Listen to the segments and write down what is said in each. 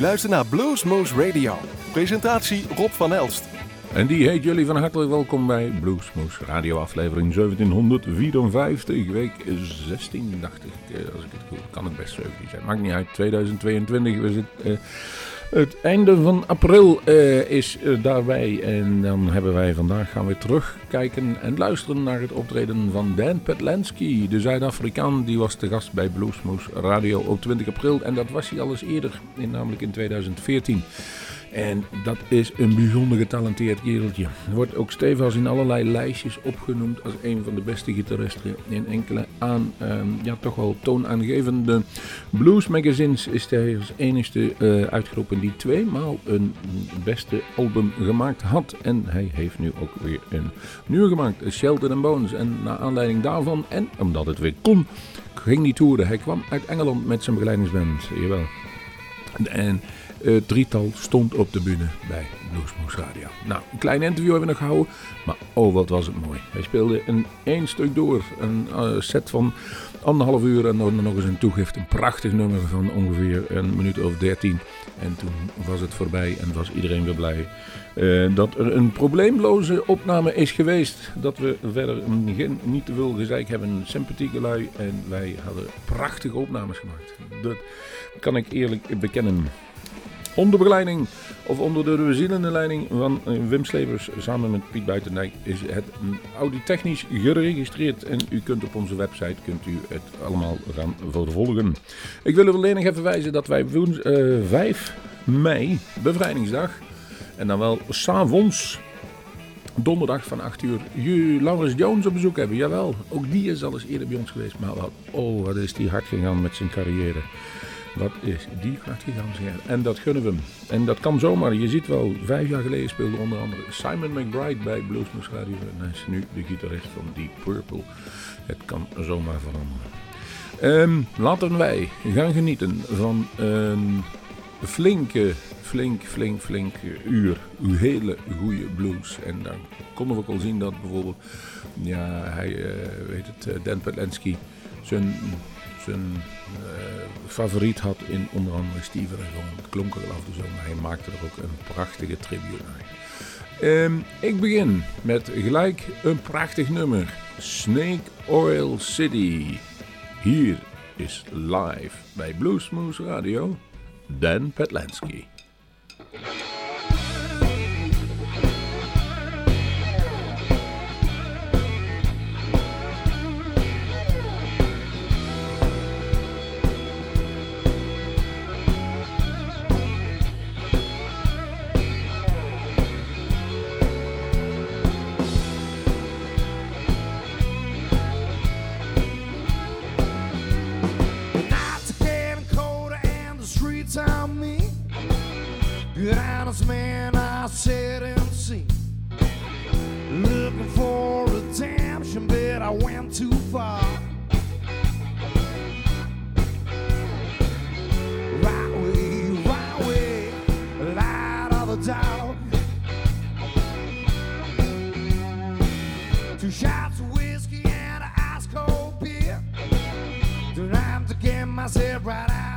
luistert naar Bluesmoose Radio. Presentatie Rob van Elst. En die heet jullie van harte welkom bij Bluesmoose Radio aflevering 1754, week 16 dacht ik, eh, als ik het goed kan het best 17 zijn, maakt niet uit, 2022 we zitten... Uh, het einde van april uh, is uh, daarbij en dan hebben wij vandaag gaan we terugkijken en luisteren naar het optreden van Dan Petlansky, de Zuid-Afrikaan. Die was te gast bij Bluesmoose Radio op 20 april en dat was hij al eens eerder, in, namelijk in 2014. En dat is een bijzonder getalenteerd kereltje. Wordt ook stevig in allerlei lijstjes opgenoemd als een van de beste gitaristen. In enkele aan, uh, ja, toch wel toonaangevende blues magazines is hij als enigste uh, uitgeroepen die tweemaal een beste album gemaakt had. En hij heeft nu ook weer een nieuw gemaakt, Shelter and Bones. En naar aanleiding daarvan, en omdat het weer kon, ging die toeren. Hij kwam uit Engeland met zijn begeleidingsband, jawel. En het drietal stond op de bühne bij Bluesmoose Radio. Nou, een klein interview hebben we nog gehouden, maar oh wat was het mooi. Hij speelde een één stuk door, een uh, set van anderhalf uur en dan nog eens een toegift. Een prachtig nummer van ongeveer een minuut of dertien. En toen was het voorbij en was iedereen weer blij uh, dat er een probleemloze opname is geweest. Dat we verder geen, niet te veel gezeik hebben, sympathieke lui. En wij hadden prachtige opnames gemaakt. Dat kan ik eerlijk bekennen. Onder begeleiding of onder de bezielende leiding van Wim Slevers samen met Piet Buitendijk is het auditechnisch geregistreerd. En u kunt op onze website kunt u het allemaal gaan volgen. Ik wil u alleen nog even wijzen dat wij woens, uh, 5 mei, bevrijdingsdag, en dan wel s'avonds donderdag van 8 uur Laurens Jones op bezoek hebben. Jawel, ook die is al eens eerder bij ons geweest. Maar wat, oh, wat is die hard gegaan met zijn carrière. Wat is die gegaan zeg. En dat gunnen we hem. En dat kan zomaar. Je ziet wel, vijf jaar geleden speelde onder andere Simon McBride bij Bluesmoose Radio. En hij is nu de gitarist van Deep Purple. Het kan zomaar veranderen. Um, laten wij gaan genieten van een flinke, flink, flink, flink uur. Uw hele goede blues. En dan konden we ook al zien dat bijvoorbeeld, ja, hij, uh, weet het, uh, Dan Petlansky zijn zijn uh, favoriet had in onder andere Steven Ray Het klonk er en maar hij maakte er ook een prachtige tribute naar. Um, ik begin met gelijk een prachtig nummer. Snake Oil City. Hier is live bij Bluesmoose Radio Dan Petlansky. Man I said and seen. Looking for redemption, but I went too far. Right way, right way, light of the dog. Two shots of whiskey and an ice cold beer. Time to get myself right out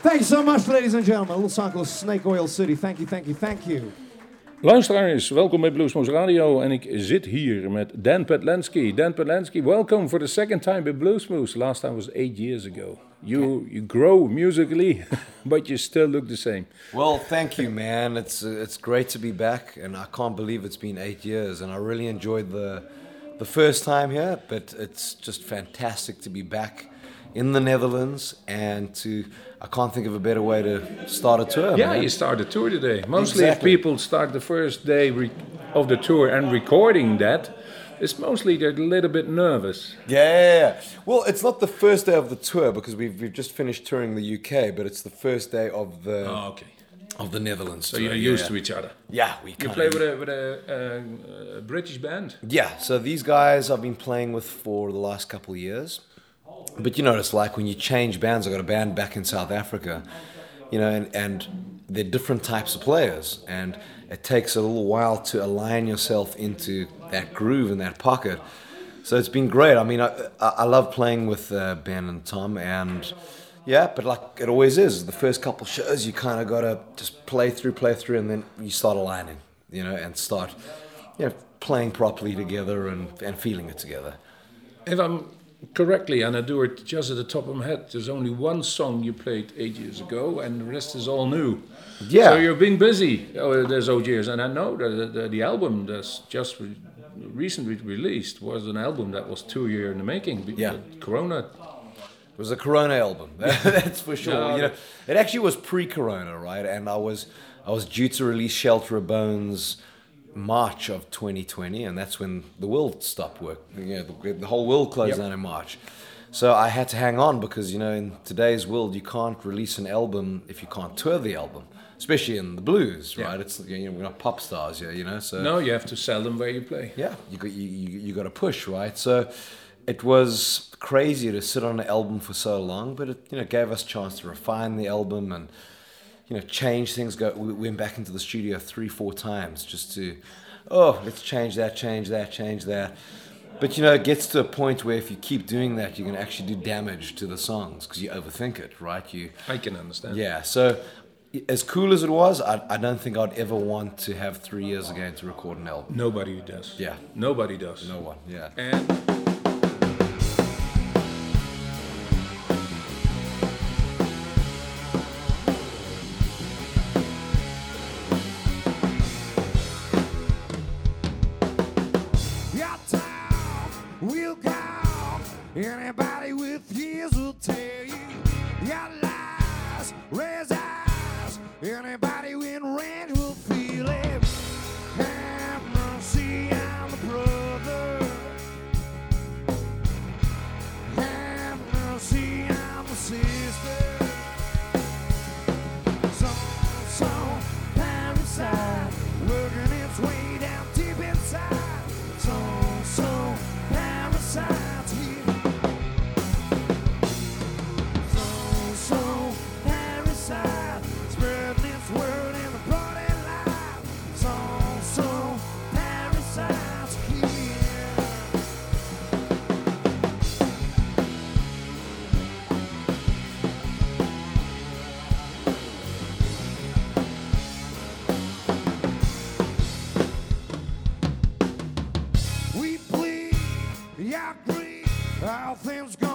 Thanks so much, ladies and gentlemen. A little song called Snake Oil City. Thank you, thank you, thank you. Luisteraars, welkom bij Bluesmoose Radio en ik zit hier met Dan Patlansky. Dan Patlansky, welcome for the second time bij Bluesmoose. Last time was eight years ago. You you grow musically, but you still look the same. Well, thank you, man. It's uh, it's great to be back, and I can't believe it's been eight years. And I really enjoyed the the first time here, but it's just fantastic to be back in the Netherlands and to. I can't think of a better way to start a tour. Yeah, man. you start the tour today. Mostly, if people start the first day re- of the tour and recording that, it's mostly they're a little bit nervous. Yeah. Well, it's not the first day of the tour because we've we've just finished touring the UK, but it's the first day of the okay. of the Netherlands. So you're used yeah. to each other. Yeah, we You play with a with a, uh, British band. Yeah, so these guys I've been playing with for the last couple of years. But you it's like when you change bands. I got a band back in South Africa, you know, and, and they're different types of players, and it takes a little while to align yourself into that groove and that pocket. So it's been great. I mean, I, I love playing with uh, Ben and Tom, and yeah, but like it always is, the first couple shows you kind of got to just play through, play through, and then you start aligning, you know, and start, you know, playing properly together and, and feeling it together. If I'm correctly, and I do it just at the top of my head, there's only one song you played eight years ago, and the rest is all new. Yeah. So you're being busy oh, there's eight years, and I know that the, the album that's just re- recently released was an album that was two years in the making. Yeah. Corona. It was a Corona album, that's for sure. No, you know, it actually was pre-Corona, right? And I was I was due to release Shelter of Bones March of 2020, and that's when the world stopped work. You know, the, the whole world closed Yep. down in March. So I had to hang on because you know in today's world you can't release an album if you can't tour the album, especially in the blues, Yeah. right? It's you know we're not pop stars here, you know. So No, you have to sell them where you play. yeah, you got you, you, you got to push, right? So it was crazy to sit on an album for so long, but it you know gave us a chance to refine the album and you know change things. Go we went back into the studio three four times just to oh let's change that, change that, change that. But you know it gets to a point where if you keep doing that, you're gonna actually do damage to the songs because you overthink it, right? You I can understand. yeah. So as cool as it was, I, I don't think I'd ever want to have three years again to record an album. Nobody does. Yeah. Nobody does. No one. Yeah. And things go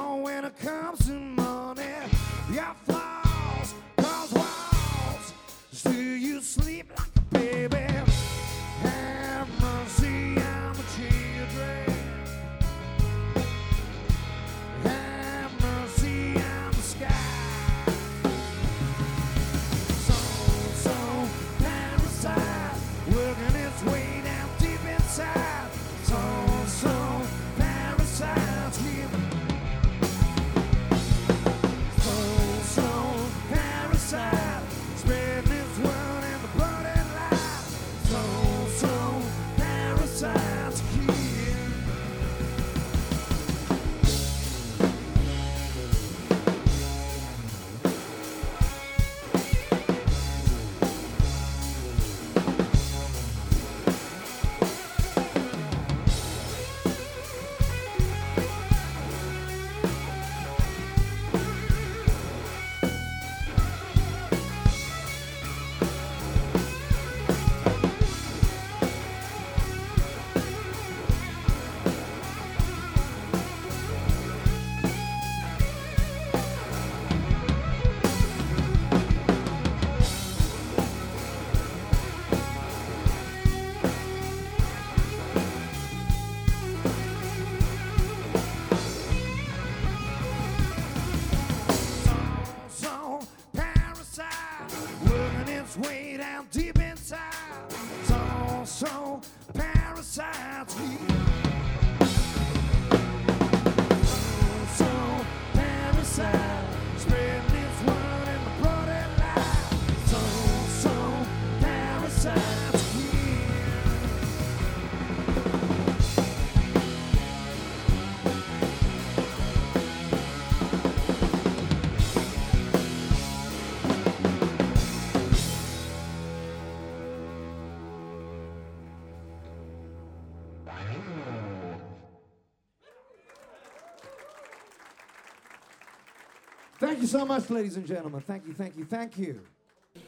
you so much, ladies and gentlemen. Thank you, thank you, thank you.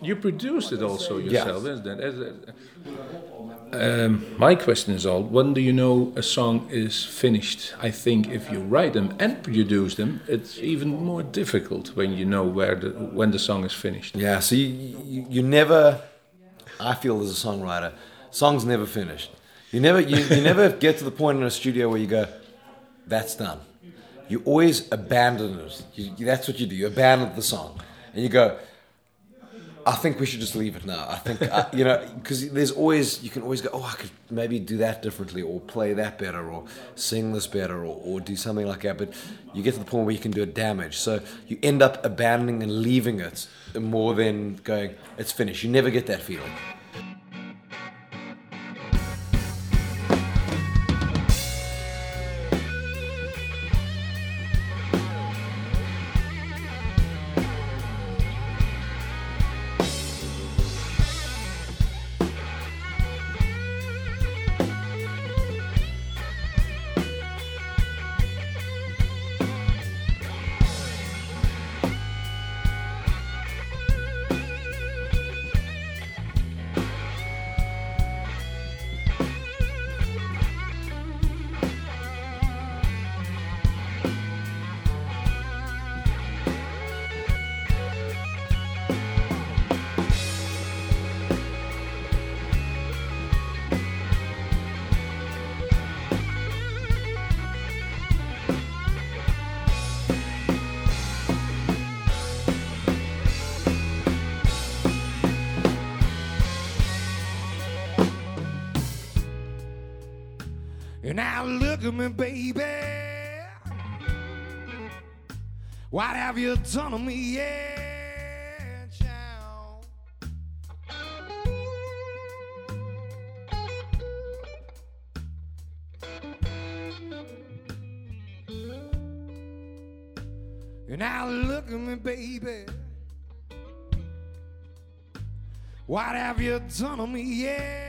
You produced it also yourself, isn't it? Um, my question is all: When do you know a song is finished? I think if you write them and produce them, it's even more difficult when you know where the when the song is finished. Yeah, so you, you, you never, I feel as a songwriter, songs never finished. You never, you, you never get to the point in a studio where you go, that's done. You always abandon it. You, that's what you do. You abandon the song. And you go, I think we should just leave it now. I think, I, you know, because there's always, you can always go, oh, I could maybe do that differently or play that better or sing this better or, or do something like that. But you get to the point where you can do it damage. So you end up abandoning and leaving it more than going, it's finished. You never get that feeling. Now look at me, baby. What have you done to me, yeah, child? Now look at me, baby. What have you done to me, yeah,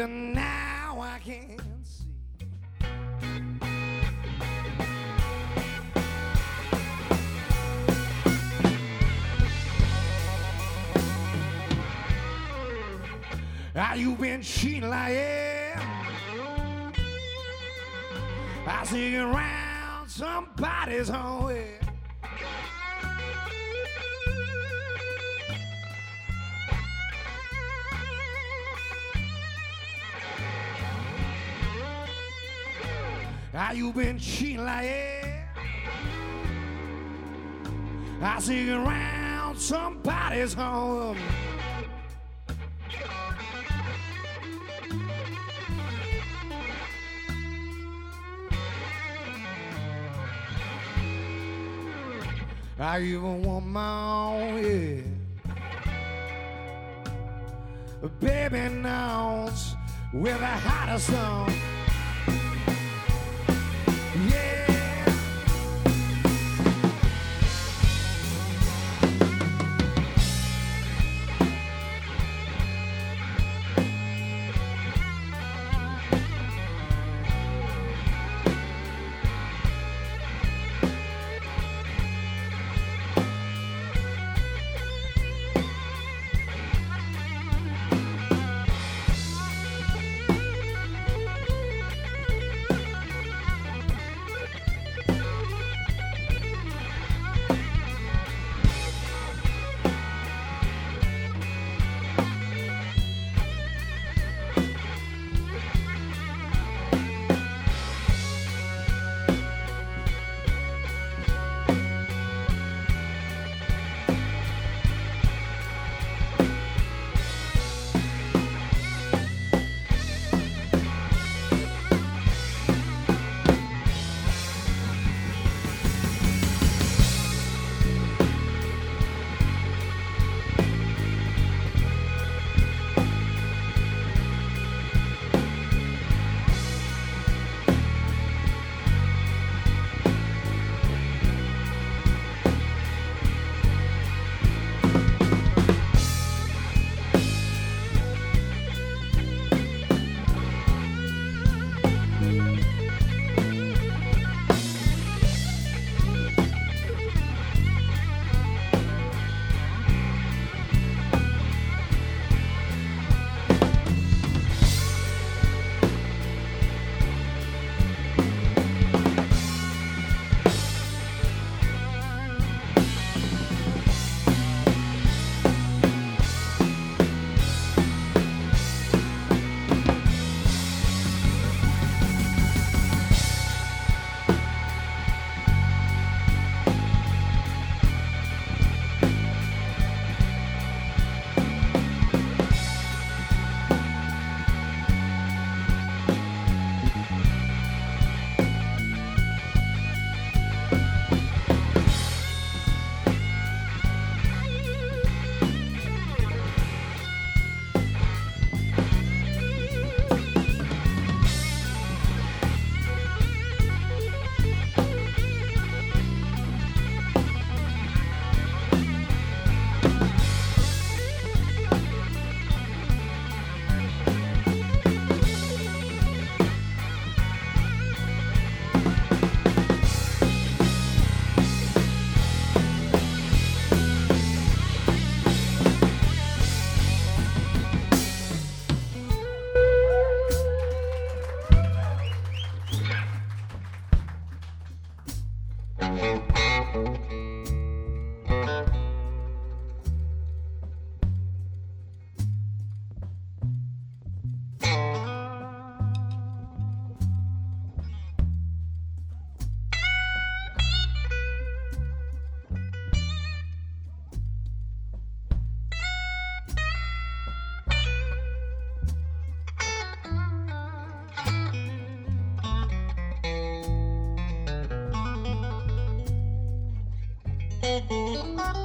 but now I can see. Ah, How you been cheating like yeah? I see you around somebody's home. yeah. How you been cheating like yeah? I see you around somebody's home. I even want my own, yeah. Baby knows we're the hottest song. And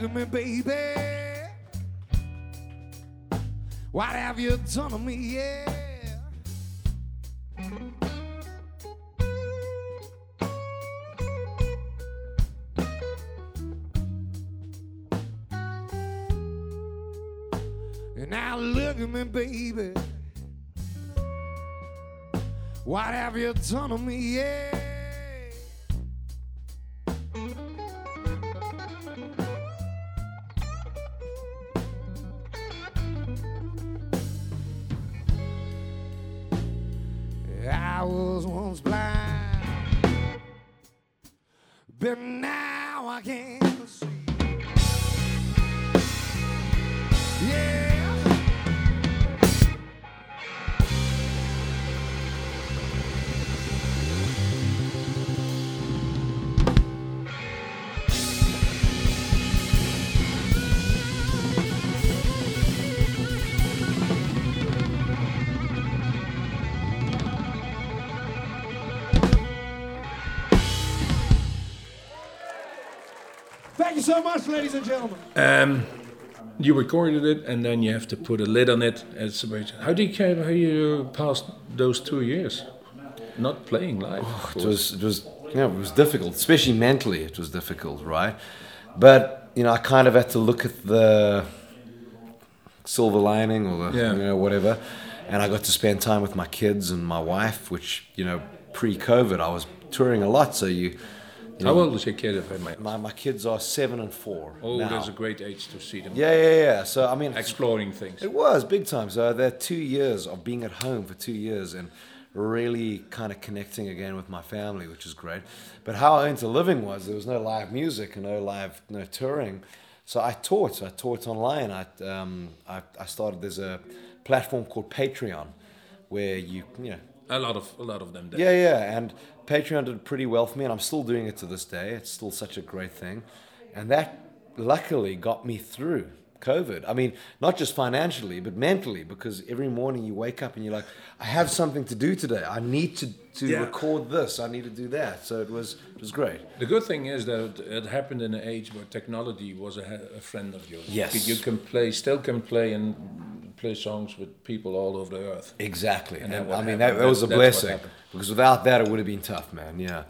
look at me, baby. What have you done to me, yeah? And now look at me, baby. What have you done to me, yeah? Now I can so much, ladies and gentlemen. Ehm, you recorded it, and then you have to put a lid on it. It's about- how do you ca- how you passed those two years, not playing live? of oh, It was it was you know it was difficult, especially mentally. It was difficult, right? But you know, I kind of had to look at the silver lining or the Yeah. you know whatever, and I got to spend time with my kids and my wife, which you know pre-COVID I was touring a lot, so you. You How know, old is your kid, if I may? My, my kids are seven and four. Oh, now. that's a great age to see them yeah, yeah, yeah. So I mean, exploring things. It was big time. So they're two years of being at home for two years and really kind of connecting again with my family, which is great. But how I earned a living was there was no live music and no live no touring. So I taught. I taught online. I um, I, I started. There's a platform called Patreon, where you you know A lot of a lot of them. did. yeah, yeah, and Patreon did pretty well for me, and I'm still doing it to this day. It's still such a great thing, and that luckily got me through COVID. I mean, not just financially, but mentally, because every morning you wake up and you're like, I have something to do today. I need to to Yeah. record this. I need to do that. So it was it was great. The good thing is that it happened in an age where technology was a, a friend of yours. Yes. You can play, still can play and play songs with people all over the earth. Exactly, And and, I mean that, that was a blessing because without that it would have been tough, man. Yeah.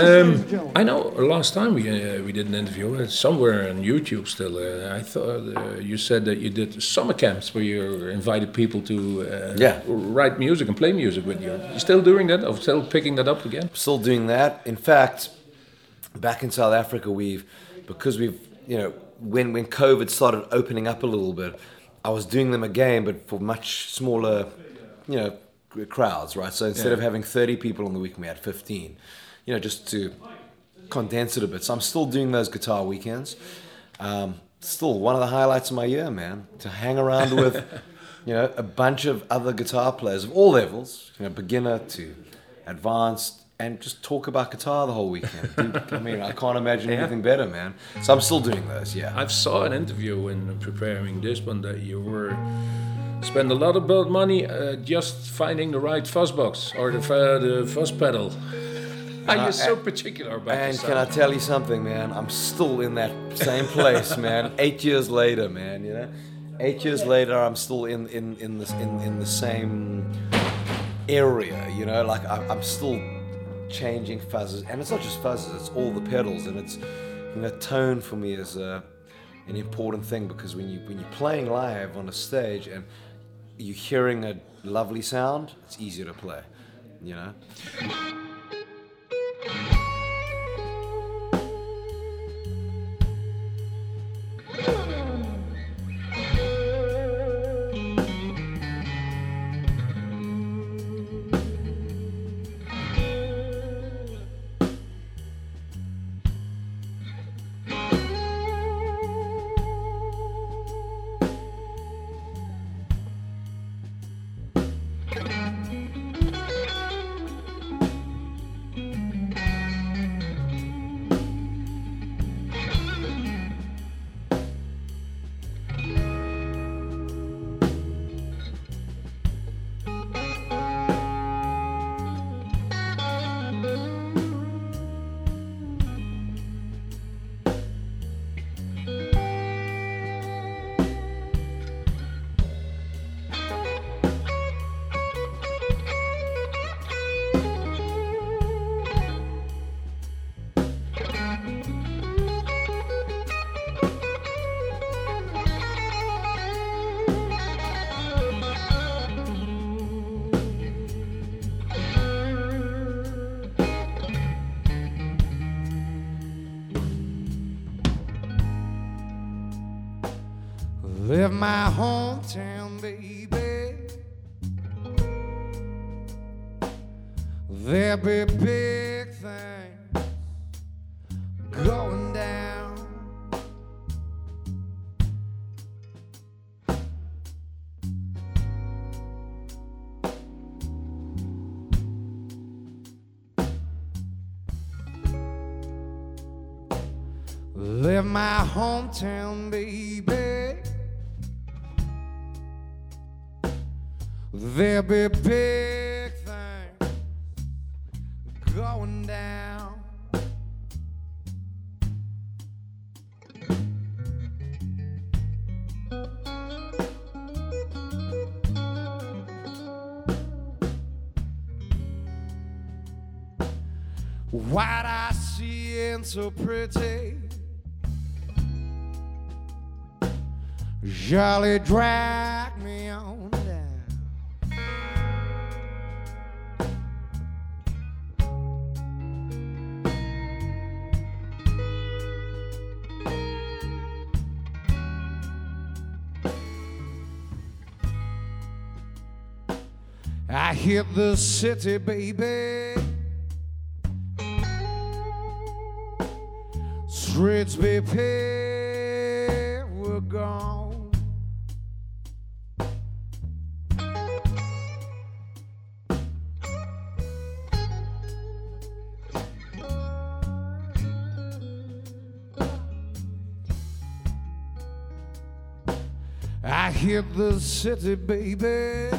Um. I know last time we uh, we did an interview uh, somewhere on YouTube still. Uh, I thought uh, you said that you did summer camps where you invited people to uh, Yeah. write music and play music with you. You still doing that or still picking that up again? still doing that. In fact, back in South Africa, we've because we've you know when when COVID started opening up a little bit, I was doing them again, but for much smaller, you know, crowds, right? So instead of having thirty people on the weekend, we had fifteen. You know, just to condense it a bit. So I'm still doing those guitar weekends. Um, still one of the highlights of my year, man. To hang around with, you know, a bunch of other guitar players of all levels, you know, beginner to advanced, and just talk about guitar the whole weekend. Dude, I mean, I can't imagine anything better, man. So I'm still doing those, yeah. I saw an interview when preparing this one that you were spend a lot of build money uh, just finding the right fuzz box or the, uh, the fuzz pedal. Are you so particular about And can I tell you something, man? I'm still in that same place, man. Eight years later, man. You know, eight years later, I'm still in in in the in, in the same area. You know, like I, I'm still changing fuzzes, and it's not just fuzzes; it's all the pedals, and it's you know, tone for me is uh, an important thing because when you when you're playing live on a stage and you're hearing a lovely sound, it's easier to play. You know. Left my hometown, baby. There'll be big things going down. What I see ain't so pretty. Jolly drag me on down. I hit the city, baby. Streets be paved, we're gone. hit the city, baby.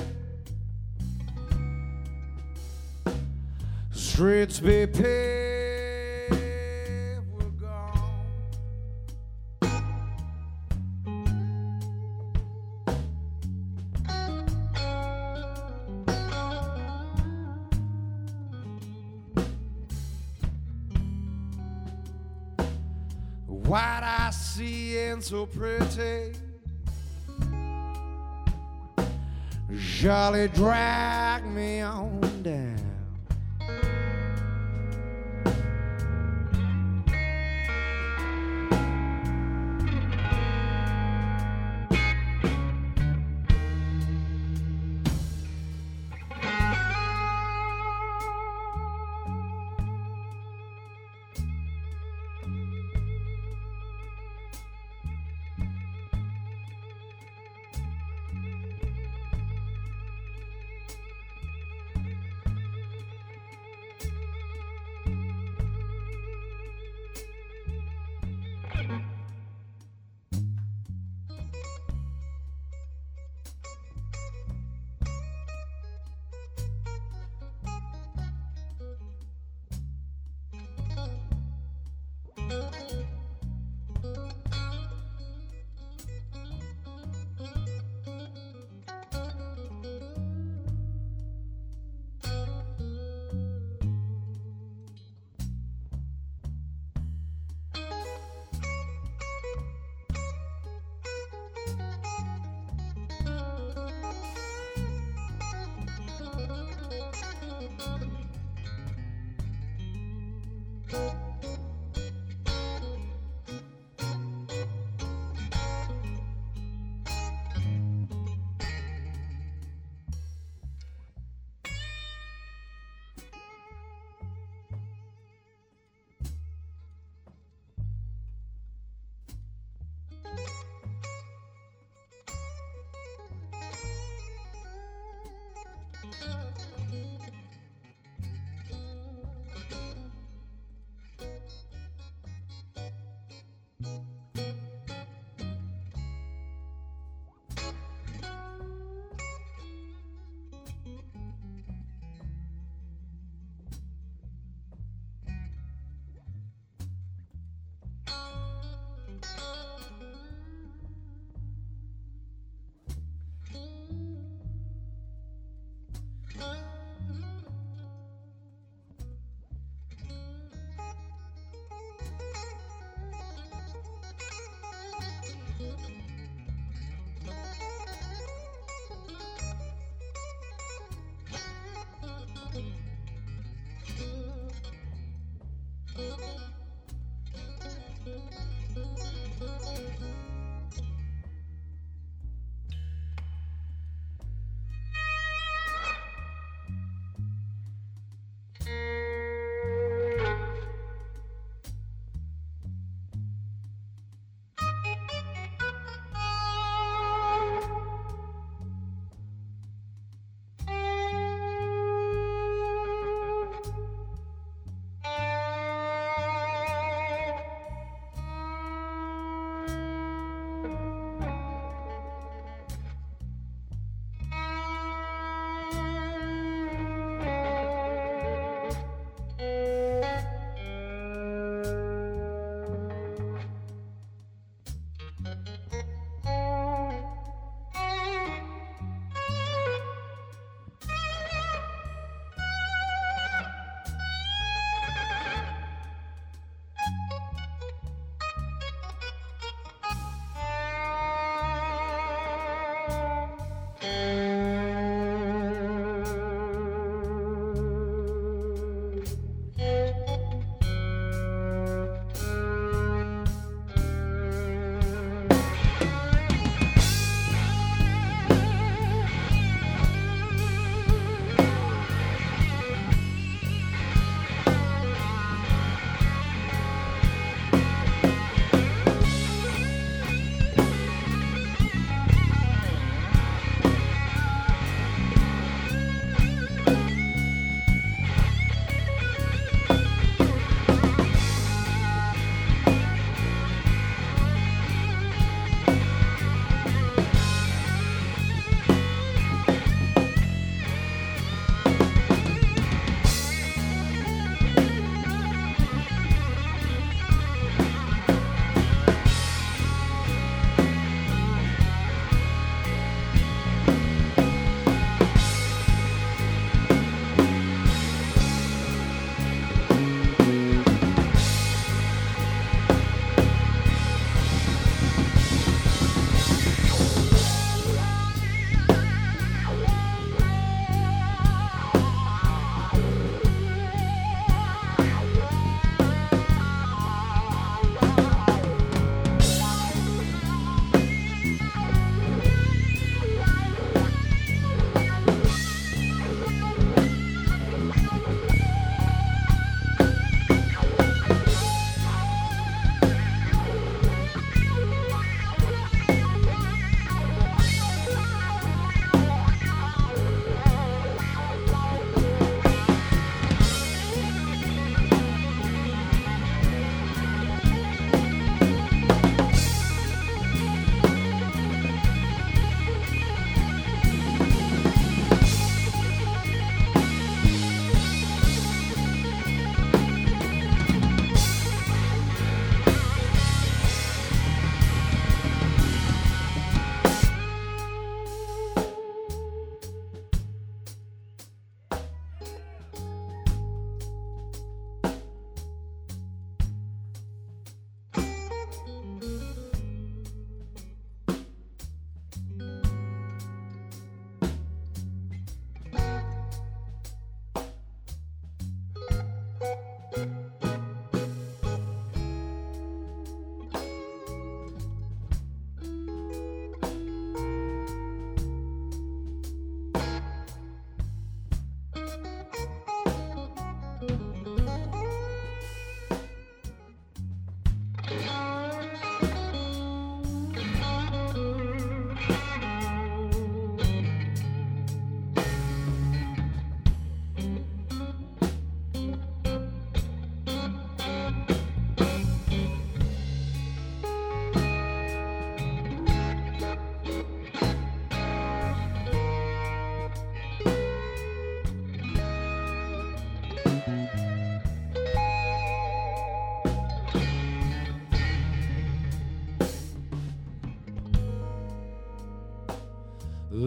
Streets be paved, we're gone. What I see ain't so pretty. Jolly drag me on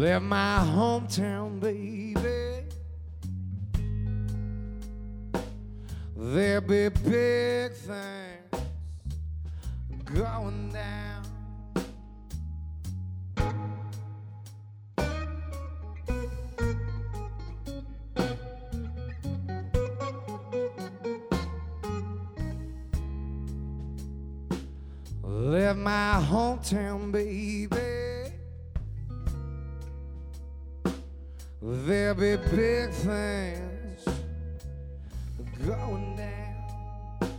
Left my hometown, baby. There'll be big things going down. Left my hometown, baby. There'll be big things going down.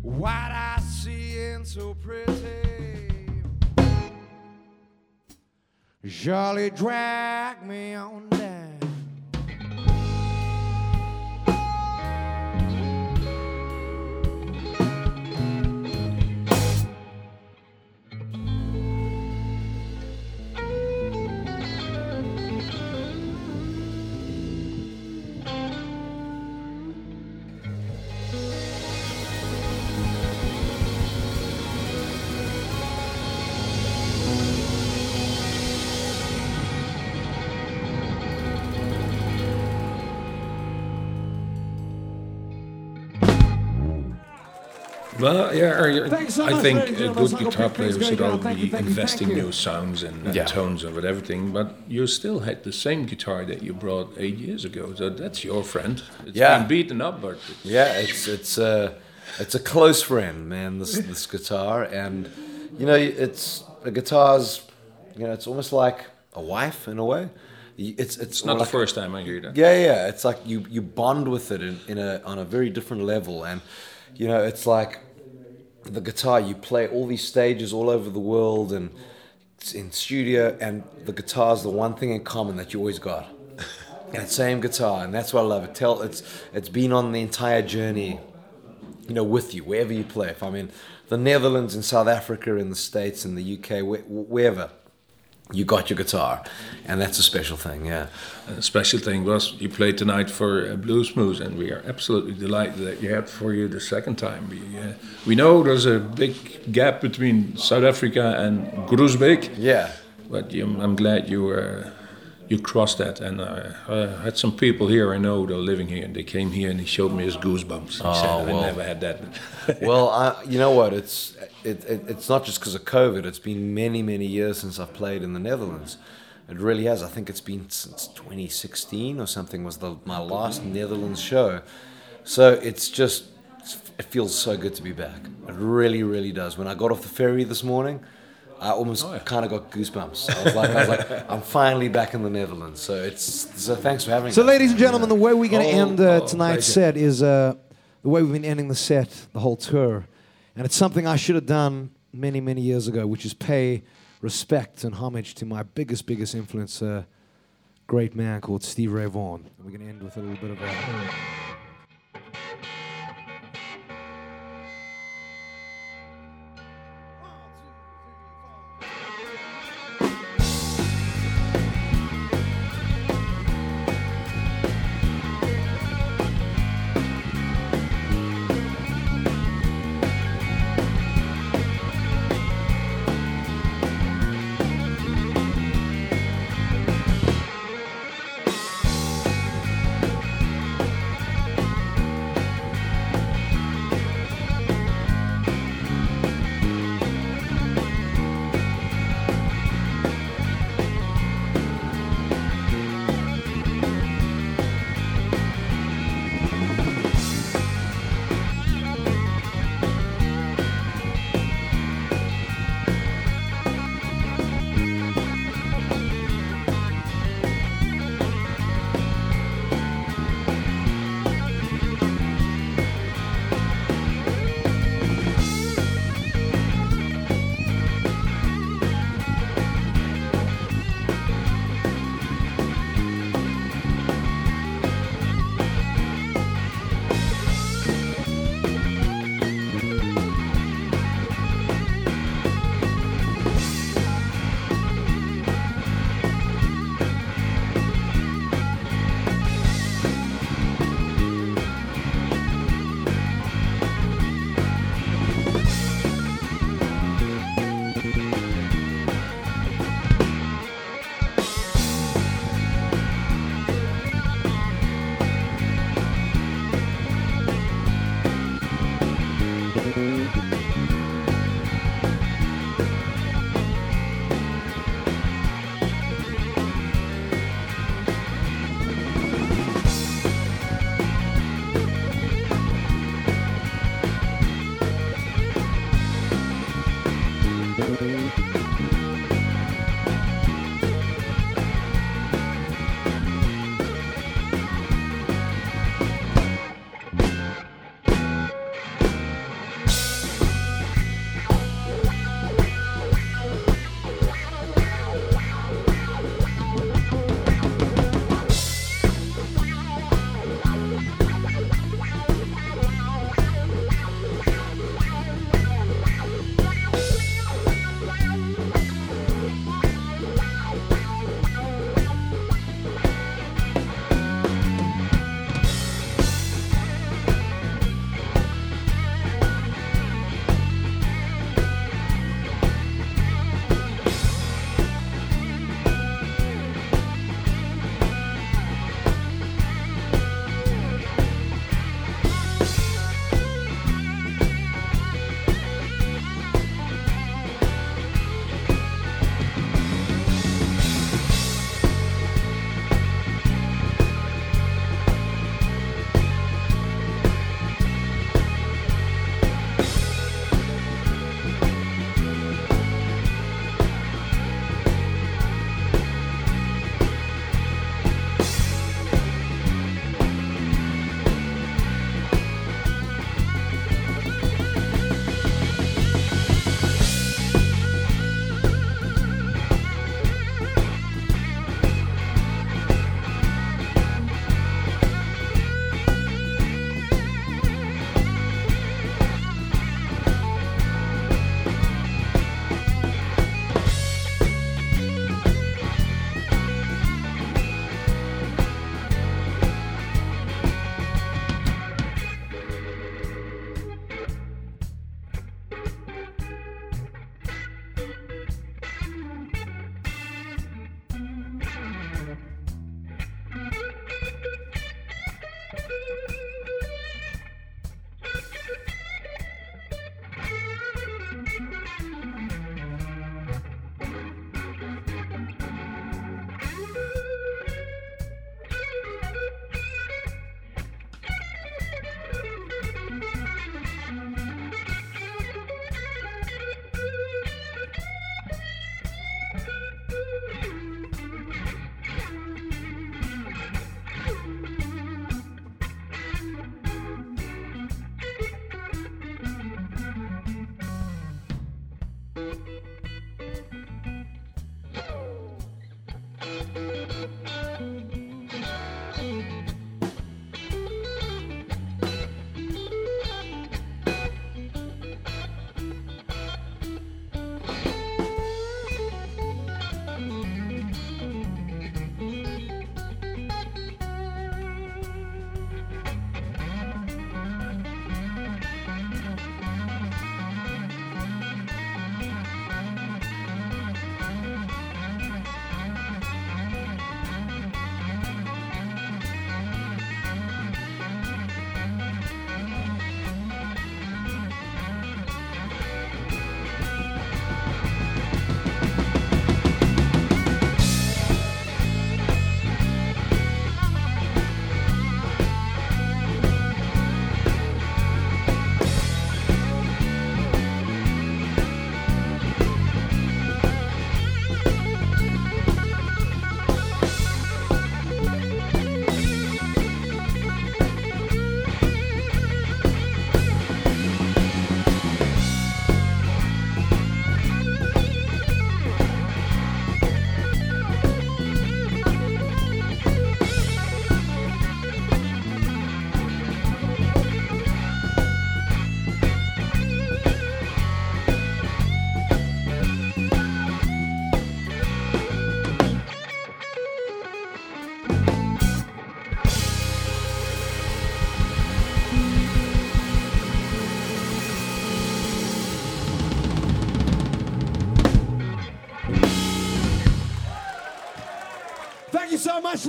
What I see and so pretty. Surely drag me on Well, yeah, I- Thanks so I think ladies a good guitar go player should go, all be you, investing thank new sounds and, and Yeah. tones and everything. But you still had the same guitar that you brought eight years ago, so that's your friend. It's Yeah. been beaten up, but it's, Yeah, it's it's a it's a close friend, man. This this guitar, and you know, it's a guitar's, you know, it's almost like a wife in a way. It's it's, it's not like the first time I hear that. Yeah, yeah. It's like you you bond with it in, in a on a very different level, and you know, it's like the guitar. You play all these stages all over the world, and in studio, and the guitar is the one thing in common that you always got. That same guitar, and that's what I love. It tell it's it's been on the entire journey, you know, with you wherever you play. If I'm in the Netherlands, in South Africa, in the States, in the UK, where, wherever, you got your guitar, and that's a special thing. Yeah. A special thing was you played tonight for uh, Blues Moose, and we are absolutely delighted that you had for you the second time. We, uh, we know there's a big gap between South Africa and Groesbeek, Yeah. but you, I'm glad you uh, you crossed that. And uh, I had some people here I know they're living here, and they came here and he showed me his goosebumps. He said, well. I never had that. well, I, you know what? It's it, it, it's not just because of COVID. It's been many many years since I've played in the Netherlands. It really has. I think it's been since 2016 or something was the my last Netherlands show. So it's just it feels so good to be back. It really really does. When I got off the ferry this morning. I almost Oh, yeah. kind of got goosebumps. I was like, I was like, I'm finally back in the Netherlands. So it's so thanks for having me. So, us. ladies and gentlemen, the way we're going to Oh, end uh, oh, tonight's pleasure. set is uh, the way we've been ending the set, the whole tour. And it's something I should have done many, many years ago, which is pay respect and homage to my biggest, biggest influence, uh, great man called Stevie Ray Vaughan. And we're going to end with a little bit of a.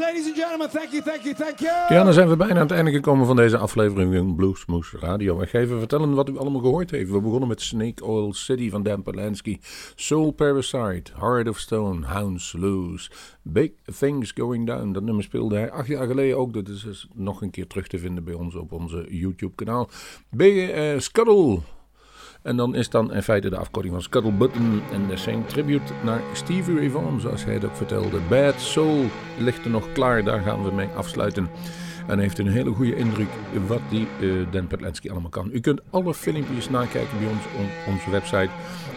ladies and gentlemen. Thank you, thank you, thank you. Ja, dan zijn we bijna aan het einde gekomen van deze aflevering van Bluesmoes Radio. Ik ga even vertellen wat u allemaal gehoord heeft. We begonnen met Snake Oil City van Dan Soul Parasite, Heart of Stone, Hounds Loose, Big Things Going Down. Dat nummer speelde hij acht jaar geleden ook. Dat is dus nog een keer terug te vinden bij ons op onze YouTube kanaal. Big uh, Scuttle. En dan is dan in feite de afkorting van Scuttle Button. En dat is zijn tribute naar Stevie Ray Vaughan, zoals hij ook vertelde. Bad Soul ligt er nog klaar, daar gaan we mee afsluiten. En heeft een hele goede indruk wat die uh, Dan Petlensky allemaal kan. U kunt alle filmpjes nakijken bij ons op onze website.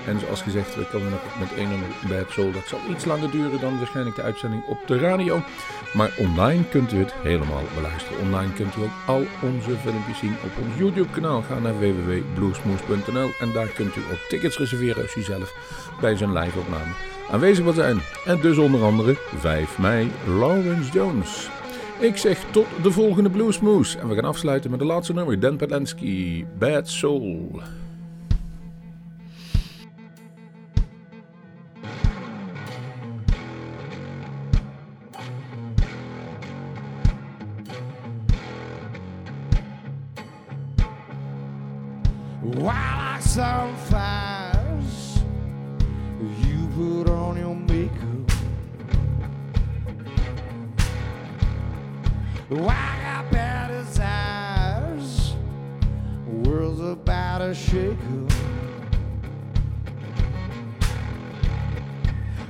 En zoals gezegd, we komen nog met één nummer Bad Soul. Dat zal iets langer duren dan waarschijnlijk de uitzending op de radio. Maar online kunt u het helemaal beluisteren. Online kunt u ook al onze filmpjes zien op ons YouTube kanaal. Ga naar www.bluesmoose.nl en daar kunt u ook tickets reserveren als u zelf bij zijn live opname aanwezig wil zijn. En dus onder andere 5 mei Lawrence Jones. Ik zeg tot de volgende Bluesmoose. En we gaan afsluiten met de laatste nummer. Dan Petlansky, Bad Soul. While I you put Well, I got bad desires, world's about to shake.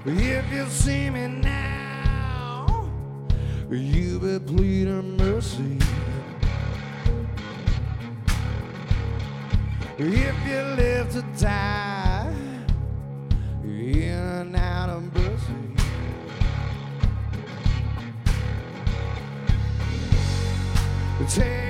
If you see me now, you be pleading mercy. If you live to die tell